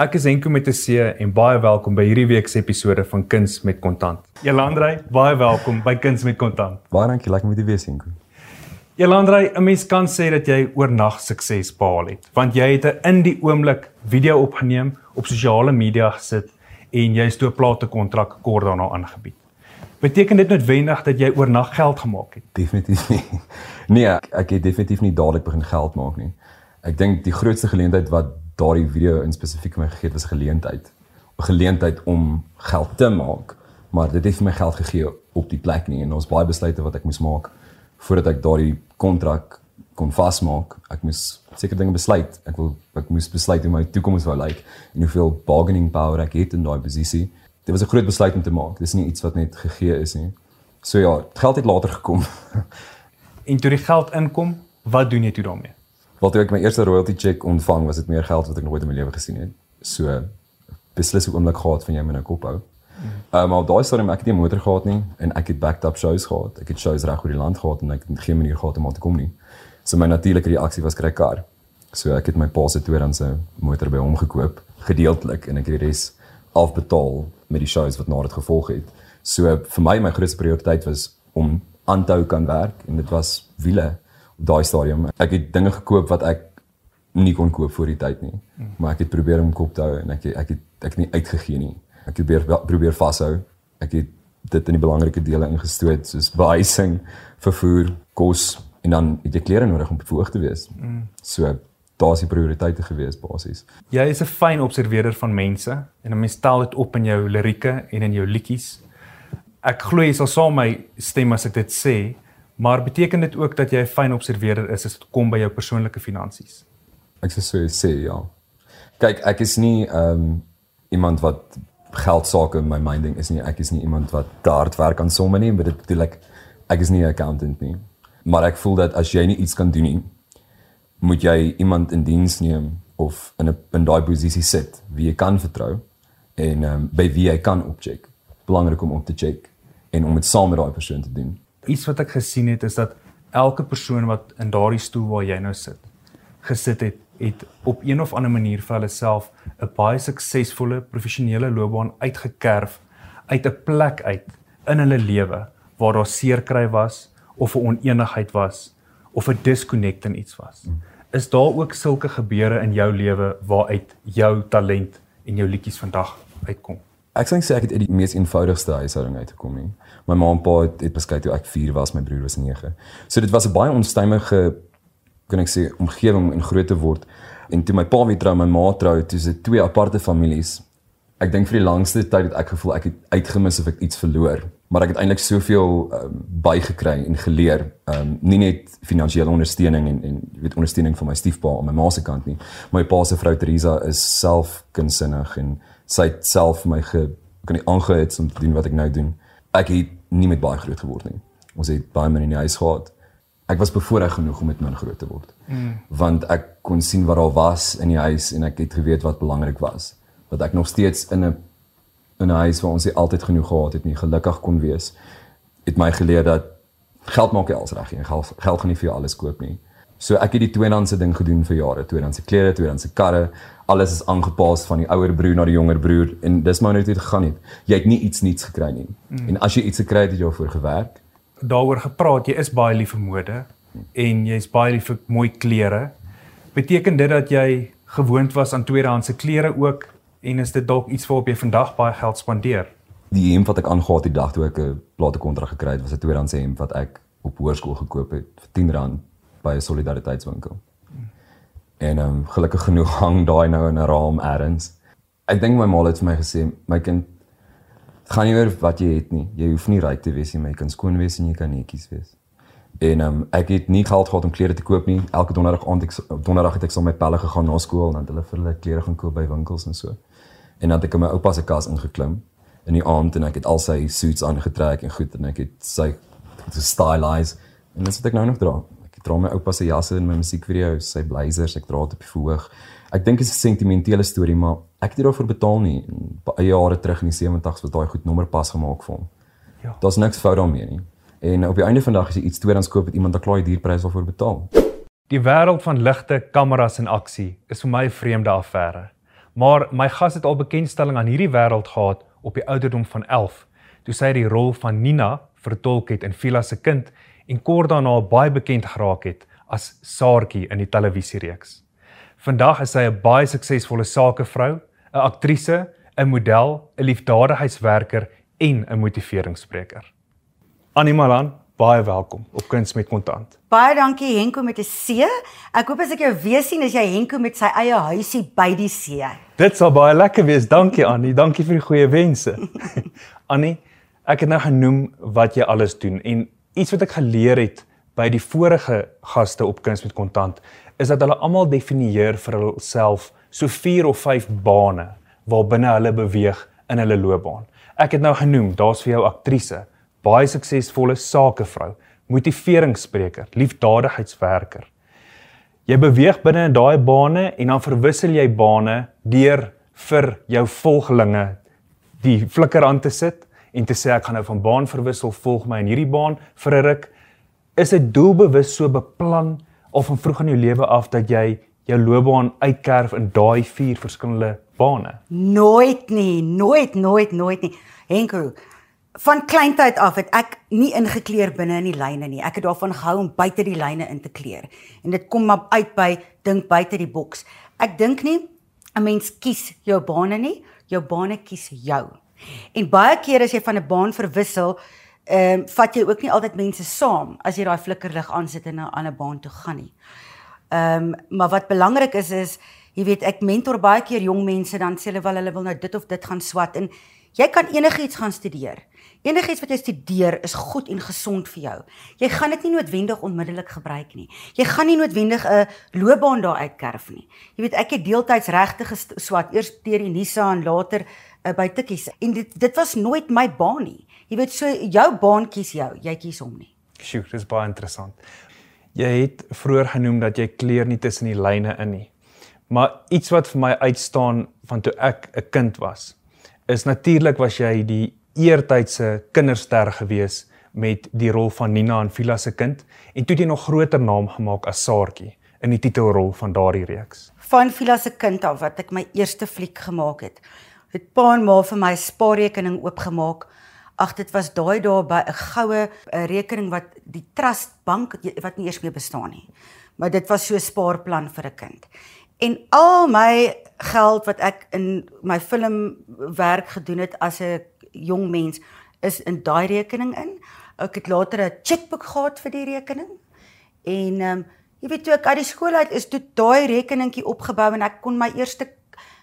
Ek is Henko met 'n C en baie welkom by hierdie week se episode van Kuns met Kontant. Elandrey, baie welkom by Kuns met Kontant. Baie dankie, lekker met u wees Henko. Elandrey, 'n mens kan sê dat jy oornag sukses behaal het, want jy het 'n in die oomblik video opgeneem, op sosiale media gesit en jy het 'n plate kontrak kort daarna aangebied. Beteken dit noodwendig dat jy oornag geld gemaak het? Definitief nie. Nee, ek, ek het definitief nie dadelik begin geld maak nie. Ek dink die grootste geleentheid wat daardie video in spesifiek my gegee het was geleentheid. 'n Geleentheid om geld te maak, maar dit het vir my geld gegee op die plek nie en ons baie besluite wat ek moes maak voordat ek daardie kontrak kon vasmaak. Ek moes seker dinge besluit. Ek wil ek moes besluit hoe my toekoms wou lyk en hoeveel bargaining power ek het in daai posisie. Dit was 'n groot besluit om te maak. Dis nie iets wat net gegee is nie. So ja, geld het later gekom. en toe die geld inkom, wat doen jy toe daarmee? Wat toe ek my eerste royalty check ontvang, was dit meer geld wat ek nooit in my lewe gesien het. So beslis 'n oomblik gehad van jy moet nou kop hou. Ehm um, al daai stadium ek het nie 'n motor gehad nie en ek het backed up shows gehad. Ek het shows reg oor die land gehad en ek het geen manier gehad om aan te kom nie. So my natuurlike reaksie was kry kar. So ek het my pa se tweedehandse motor by hom gekoop, gedeeltelik en ek het die res afbetaal met die shows wat na dit gevolg het. So vir my my grootste prioriteit was om aan te hou kan werk en dit was wiele daai stadium. Ek het dinge gekoop wat ek nie kon koop voor die tyd nie. Maar ek het probeer om kop te hou en ek ek het ek het nie uitgegee nie. Ek het probeer probeer vashou. Ek het dit in die belangrike dele ingestoot soos behuising, vervoer, kos en dan het jy klere nodig om bevoeg te wees. So daar's die prioriteite gewees basies. Jy is 'n fyn observeerder van mense en 'n mens stel dit op in jou lirieke en in jou liedjies. Ek glo jy sal saam my stem as ek dit sê, Maar beteken dit ook dat jy 'n fyn observeerder is as dit kom by jou persoonlike finansies? Ek sê so sê ja. Kyk, ek is nie ehm um, iemand wat geld sake in my minding is nie. Ek is nie iemand wat hard werk aan somme nie, maar dit bedoel ek ek is nie 'n accountant nie. Maar ek voel dat as jy nie iets kan doen nie, moet jy iemand in diens neem of in 'n in daai posisie sit wie jy kan vertrou en ehm um, by wie jy kan opcheck. Belangrik om op te check en om dit saam met daai persoon te doen iets wat ek gesien het is dat elke persoon wat in daardie stoel waar jy nou sit gesit het het op een of ander manier vir hulle self 'n baie suksesvolle professionele loopbaan uitgekerf uit 'n plek uit in hulle lewe waar daar seerkry was of 'n oneenigheid was of 'n disconnect in iets was. Is daar ook sulke gebeure in jou lewe waaruit jou talent en jou liedjies vandag uitkom? Ek sê ek het uit die mees eenvoudigste huishouding uitgekom nie. My ma en pa het, het beskei toe ek 4 was, my broer was 9. So dit was 'n baie onstuimige kan ek sê omgewing om groot te word. En toe my pa weer trou, my ma trou, toe se twee aparte families. Ek dink vir die langste tyd het ek gevoel ek het uitgemis of ek iets verloor, maar ek het eintlik soveel um, bygekry en geleer. Ehm um, nie net finansiële ondersteuning en en weet ondersteuning van my stiefpa aan my ma se kant nie. My pa se vrou Teresa is self kunsinnig en sy het self my ge kan nie aangehits om te doen wat ek nou doen. Ek het nie met baie groot geword nie. Ons het baie min in die huis gehad. Ek was bevoorreg genoeg om met min groot te word. Mm. Want ek kon sien wat daar was in die huis en ek het geweet wat belangrik was. Dat ek nog steeds in 'n in 'n huis waar ons nie altyd genoeg gehad het nie, gelukkig kon wees. Het my geleer dat geld maak nie alles reg nie. Geld geld gaan nie vir jou alles koop nie. So ek het die tweedehandse ding gedoen vir jare. Tweedehandse klere, tweedehandse karre, alles is aangepas van die ouer broer na die jonger broer en dis maar net hoe dit gegaan het. Jy het nie iets niets gekry nie. Mm. En as jy iets gekry het, het jy daarvoor gewerk. Daaroor gepraat, jy is baie lief vir mode en jy's baie lief vir mooi klere. Beteken dit dat jy gewoond was aan tweedehandse klere ook en is dit dalk iets waarop jy vandag baie geld spandeer? Die hemp wat ek aangetree het die dag toe ek 'n platekontrak gekry het, was 'n tweedehandse hemp wat ek op hoërskool gekoop het vir R10 by 'n solidariteitswinkel. En ehm um, gelukkig genoeg hang daai nou in 'n raam elders. Ek dink my ma het vir my gesê, my kind, dit gaan nie oor wat jy het nie. Jy hoef nie ryk te wees nie, my kind skoon wees en jy kan netjies wees. En ehm um, ek het nie geld gehad om klere te koop nie. Elke donderdag aand ek donderdag het ek saam met pelle gegaan na skool en dan hulle vir hulle klere gaan koop by winkels en so. En dan het ek in my oupa se kas ingeklim in die aand en ek het al sy suits aangetrek en goed en ek het sy gestylize en dis wat ek nou nog dra. Ek dra my oupa se jasse in my musiekvideo's, sy blazers, ek dra dit op die verhoog. Ek dink dit is 'n sentimentele storie, maar ek het nie daarvoor betaal nie. Baie jare terug in die 70's was daai goed nommer pas gemaak vir hom. Ja. Daar's niks fout daarmee nie. En op die einde van die dag as jy iets tweedens koop, het iemand 'n klaai duurprys daarvoor betaal. Die wêreld van ligte, kameras en aksie is vir my 'n vreemde affære. Maar my gas het al bekendstelling aan hierdie wêreld gehad op die ouderdom van 11, toe sy die rol van Nina vertolk het in Vila se kind en kort daarna baie bekend geraak het as Saartjie in die televisiereeks. Vandag is sy 'n baie suksesvolle sakevrou, 'n aktrise, 'n model, 'n liefdadigheidswerker en 'n motiveringsspreker. Annie Malan, baie welkom op Kuns met Kontant. Baie dankie Henko met 'n C. Ek hoop as ek jou weer sien is jy Henko met sy eie huisie by die see. Dit sal baie lekker wees. Dankie Annie. Dankie vir die goeie wense. Annie, ek het nou genoem wat jy alles doen en iets wat ek geleer het by die vorige gaste op Kuns met Kontant is dat hulle almal definieer vir hulself so 4 of 5 bane waarbinne hulle beweeg in hulle loopbaan. Ek het nou genoem, daar's vir jou aktrise, baie suksesvolle sakevrou, motiveringsspreker, liefdadigheidswerker. Jy beweeg binne in daai bane en dan verwissel jy bane deur vir jou volgelinge die flikker aan te sit en te sê ek gaan nou van baan verwissel, volg my in hierdie baan vir 'n ruk. Is dit doelbewus so beplan of van vroeg in jou lewe af dat jy jou loopbaan uitkerf in daai vier verskillende bane? Nooit nie, nooit, nooit, nooit nie. Henko, van kleintyd af het ek nie ingekleer binne in die lyne nie. Ek het daarvan gehou om buite die lyne in te kleer. En dit kom maar uit by dink buite die boks. Ek dink nie 'n mens kies jou bane nie, jou bane kies jou. En baie keer as jy van 'n baan verwissel, ehm um, vat jy ook nie altyd mense saam as jy daai flikkerlig aansit en na 'n ander baan toe gaan nie. Ehm um, maar wat belangrik is is jy weet ek mentor baie keer jong mense dan sê hulle wel hulle wil nou dit of dit gaan swat en jy kan enigiets gaan studeer. Enigiets wat jy studeer is goed en gesond vir jou. Jy gaan dit nie noodwendig onmiddellik gebruik nie. Jy gaan nie noodwendig 'n loopbaan daar uitkerf nie. Jy weet ek het deeltyds regte geswat, eers deur die Nisa en later uh, by Tikkies. En dit dit was nooit my baan nie. Jy weet so jou baan kies jou, jy kies hom nie. Sjoe, dis baie interessant. Jy het vroeër genoem dat jy kleer nie tussen die lyne in nie. Maar iets wat vir my uitstaan van toe ek 'n kind was, is natuurlik was jy die eertydse kinderster gewees met die rol van Nina en Vila se kind en toe het jy nog groter naam gemaak as Saartjie in die titelrol van daardie reeks. Van Vila se kind af wat ek my eerste fliek gemaak het, het pa en ma vir my spaarrekening oopgemaak Ag dit was daai dae by 'n goue rekening wat die Trust Bank wat nie eers meer bestaan nie. Maar dit was so 'n spaarplan vir 'n kind. En al my geld wat ek in my filmwerk gedoen het as 'n jong mens is in daai rekening in. Ek het later 'n chequeboek gehad vir die rekening. En ehm um, jy weet toe ek uit die skool uit is, toe daai rekeningkie opgebou en ek kon my eerste Eh,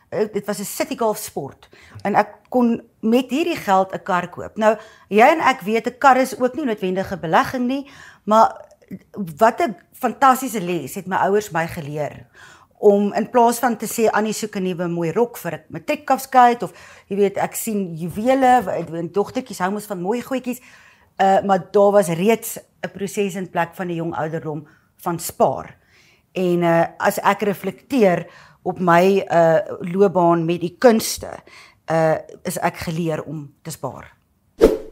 dit was 'n City Golf sport en ek kon met hierdie geld 'n kar koop. Nou jy en ek weet 'n kar is ook nie noodwendige belegging nie, maar wat 'n fantastiese les het my ouers my geleer om in plaas van te sê Annie soek 'n nuwe mooi rok vir 'n matriekafskeid of jy weet ek sien juwele, en dogtertjies hou mos van mooi goedjies. Uh maar daar was reeds 'n proses in plek van 'n jong ouderdom van spaar. En uh as ek reflekteer op my uh loopbaan met die kunste uh is ek geleer om te spaar.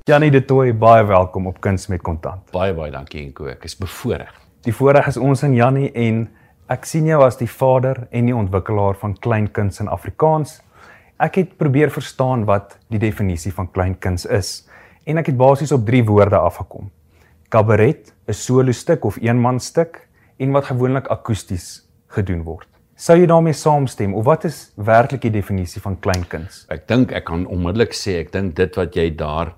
Janie de Tooy, baie welkom op Kuns met Kontant. Baie baie dankie Enko, ek is bevoorreg. Die voorreg is ons en Janie en ek sien jou as die vader en die ontwikkelaar van kleinkuns in Afrikaans. Ek het probeer verstaan wat die definisie van kleinkuns is en ek het basies op 3 woorde afgekom. Kabaret, 'n solo stuk of eenmanstuk en wat gewoonlik akoesties gedoen word. Sou jy daarmee saamstem of wat is werklik die definisie van kleinkuns? Ek dink ek kan onmiddellik sê ek dink dit wat jy daar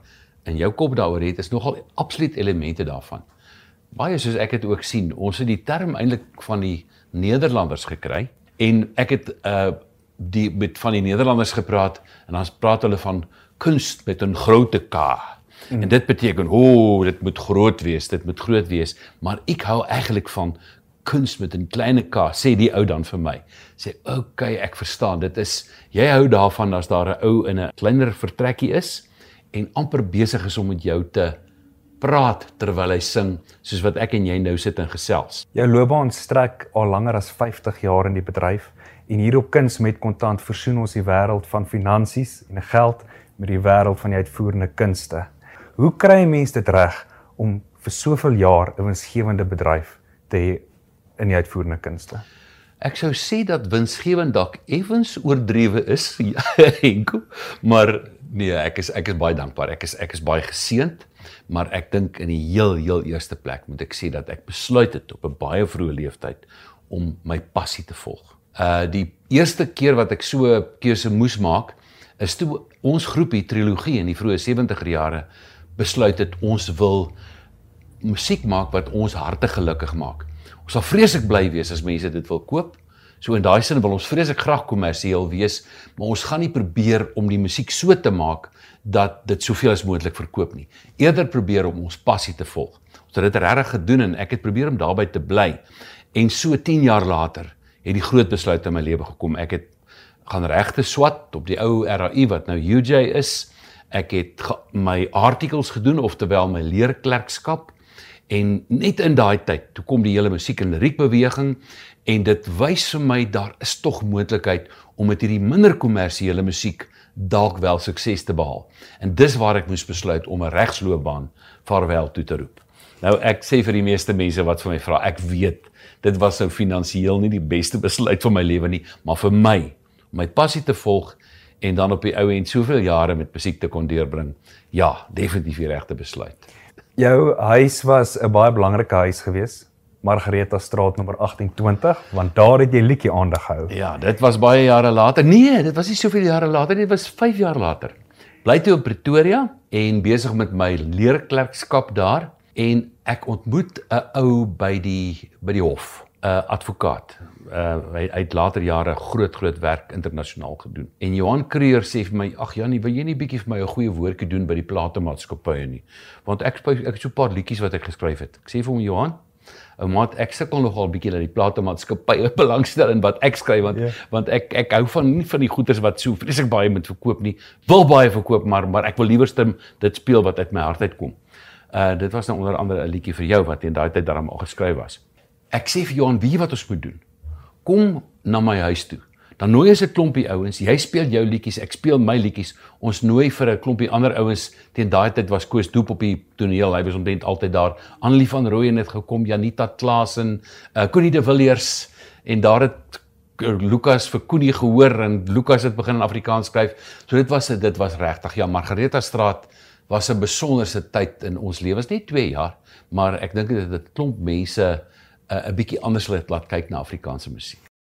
in jou kop daaroor het is nogal absoluut elemente daarvan. Baie soos ek dit ook sien, ons het die term eintlik van die Nederlanders gekry en ek het uh die met van die Nederlanders gepraat en dan praat hulle van kunst met 'n grootte K. Mm. En dit beteken, o, oh, dit moet groot wees, dit moet groot wees, maar ek hou eintlik van kuns met 'n klein k, sê die ou dan vir my. Sê, "Oké, okay, ek verstaan. Dit is jy hou daarvan as daar 'n ou in 'n kleiner vertrekkie is en amper besig is om met jou te praat terwyl hy sing, soos wat ek en jy nou sit en gesels." Jou loopbaan strek al langer as 50 jaar in die bedryf en hier op Kuns met Kontant versoen ons die wêreld van finansies en geld met die wêreld van die uitvoerende kunste. Hoe kry 'n mens dit reg om vir soveel jaar 'n winsgewende bedryf te hê in die uitvoerende kunste? Ek sou sê dat winsgewend dalk effens oordrewe is, ja, Henko, maar nee, ek is ek is baie dankbaar. Ek is ek is baie geseënd, maar ek dink in die heel heel eerste plek moet ek sê dat ek besluit het op 'n baie vroeë leeftyd om my passie te volg. Uh die eerste keer wat ek so 'n keuse moes maak, is toe ons groepie trilogie in die vroeë 70er jare besluit het ons wil musiek maak wat ons harte gelukkig maak. Ons sal vreeslik bly wees as mense dit wil koop. So in daai sin wil ons vreeslik graag kommersieel wees, maar ons gaan nie probeer om die musiek so te maak dat dit soveel as moontlik verkoop nie. Eerder probeer om ons passie te volg. Ons het dit regtig gedoen en ek het probeer om daarbey te bly. En so 10 jaar later het die groot besluit in my lewe gekom. Ek het gaan regte swat op die ou RAI wat nou UJ is. Ek het my artikels gedoen of terwyl my leerklerkskap En net in daai tyd, toe kom die hele musiek en liriek beweging en dit wys vir my daar is tog moontlikheid om met hierdie minder kommersiële musiek dalk wel sukses te behaal. En dis waar ek moes besluit om 'n regsloopbaan vaarwel toe te roep. Nou ek sê vir die meeste mense wat vir my vra, ek weet dit was nou finansiëel nie die beste besluit vir my lewe nie, maar vir my om my passie te volg en dan op die ou end soveel jare met musiek te kon deurbring, ja, definitief die regte besluit. Jou huis was 'n baie belangrike huis gewees. Margareta Straat nommer 1820, want daar het jy liedjie aandag gehou. Ja, dit was baie jare later. Nee, dit was nie soveel jare later nie, dit was 5 jaar later. Bly toe in Pretoria en besig met my leerklerkskap daar en ek ontmoet 'n ou by die by die hof, 'n advokaat uh hy, hy het later jare groot groot werk internasionaal gedoen. En Johan Creer sê vir my, "Ag Janie, wil jy nie bietjie vir my 'n goeie woordjie doen by die platemaatskappye nie?" Want ek ek het so 'n paar liedjies wat ek geskryf het. Ek sê vir hom, "Johan, ou maat, ek sukkel nogal bietjie dat die platemaatskappye belangstel in wat ek skryf want yeah. Ja. want ek ek hou van nie van die goeders wat so vreeslik baie moet verkoop nie. Wil baie verkoop, maar maar ek wil liewer dit speel wat uit my hart uitkom." Uh dit was nou onder andere 'n liedjie vir jou wat in daai tyd daarom al geskryf was. Ek sê vir Johan, "Wie wat ons moet doen?" kom na my huis toe. Dan nooi ons 'n klompie ouens, jy speel jou liedjies, ek speel my liedjies. Ons nooi vir 'n klompie ander ouens. Teen daai tyd was Koos Doop op die toneel. Hy was omtrent altyd daar. Annelie van Rooyen het gekom, Janita Klasen, uh, eh, Connie de Villiers en daar het Lukas vir Connie gehoor en Lukas het begin in Afrikaans skryf. So dit was dit was regtig. Ja, Margareta Straat was 'n besonderse tyd in ons lewens, net 2 jaar, maar ek dink dit het 'n klomp mense 'n uh, bietjie anders laat kyk na Afrikaanse musiek.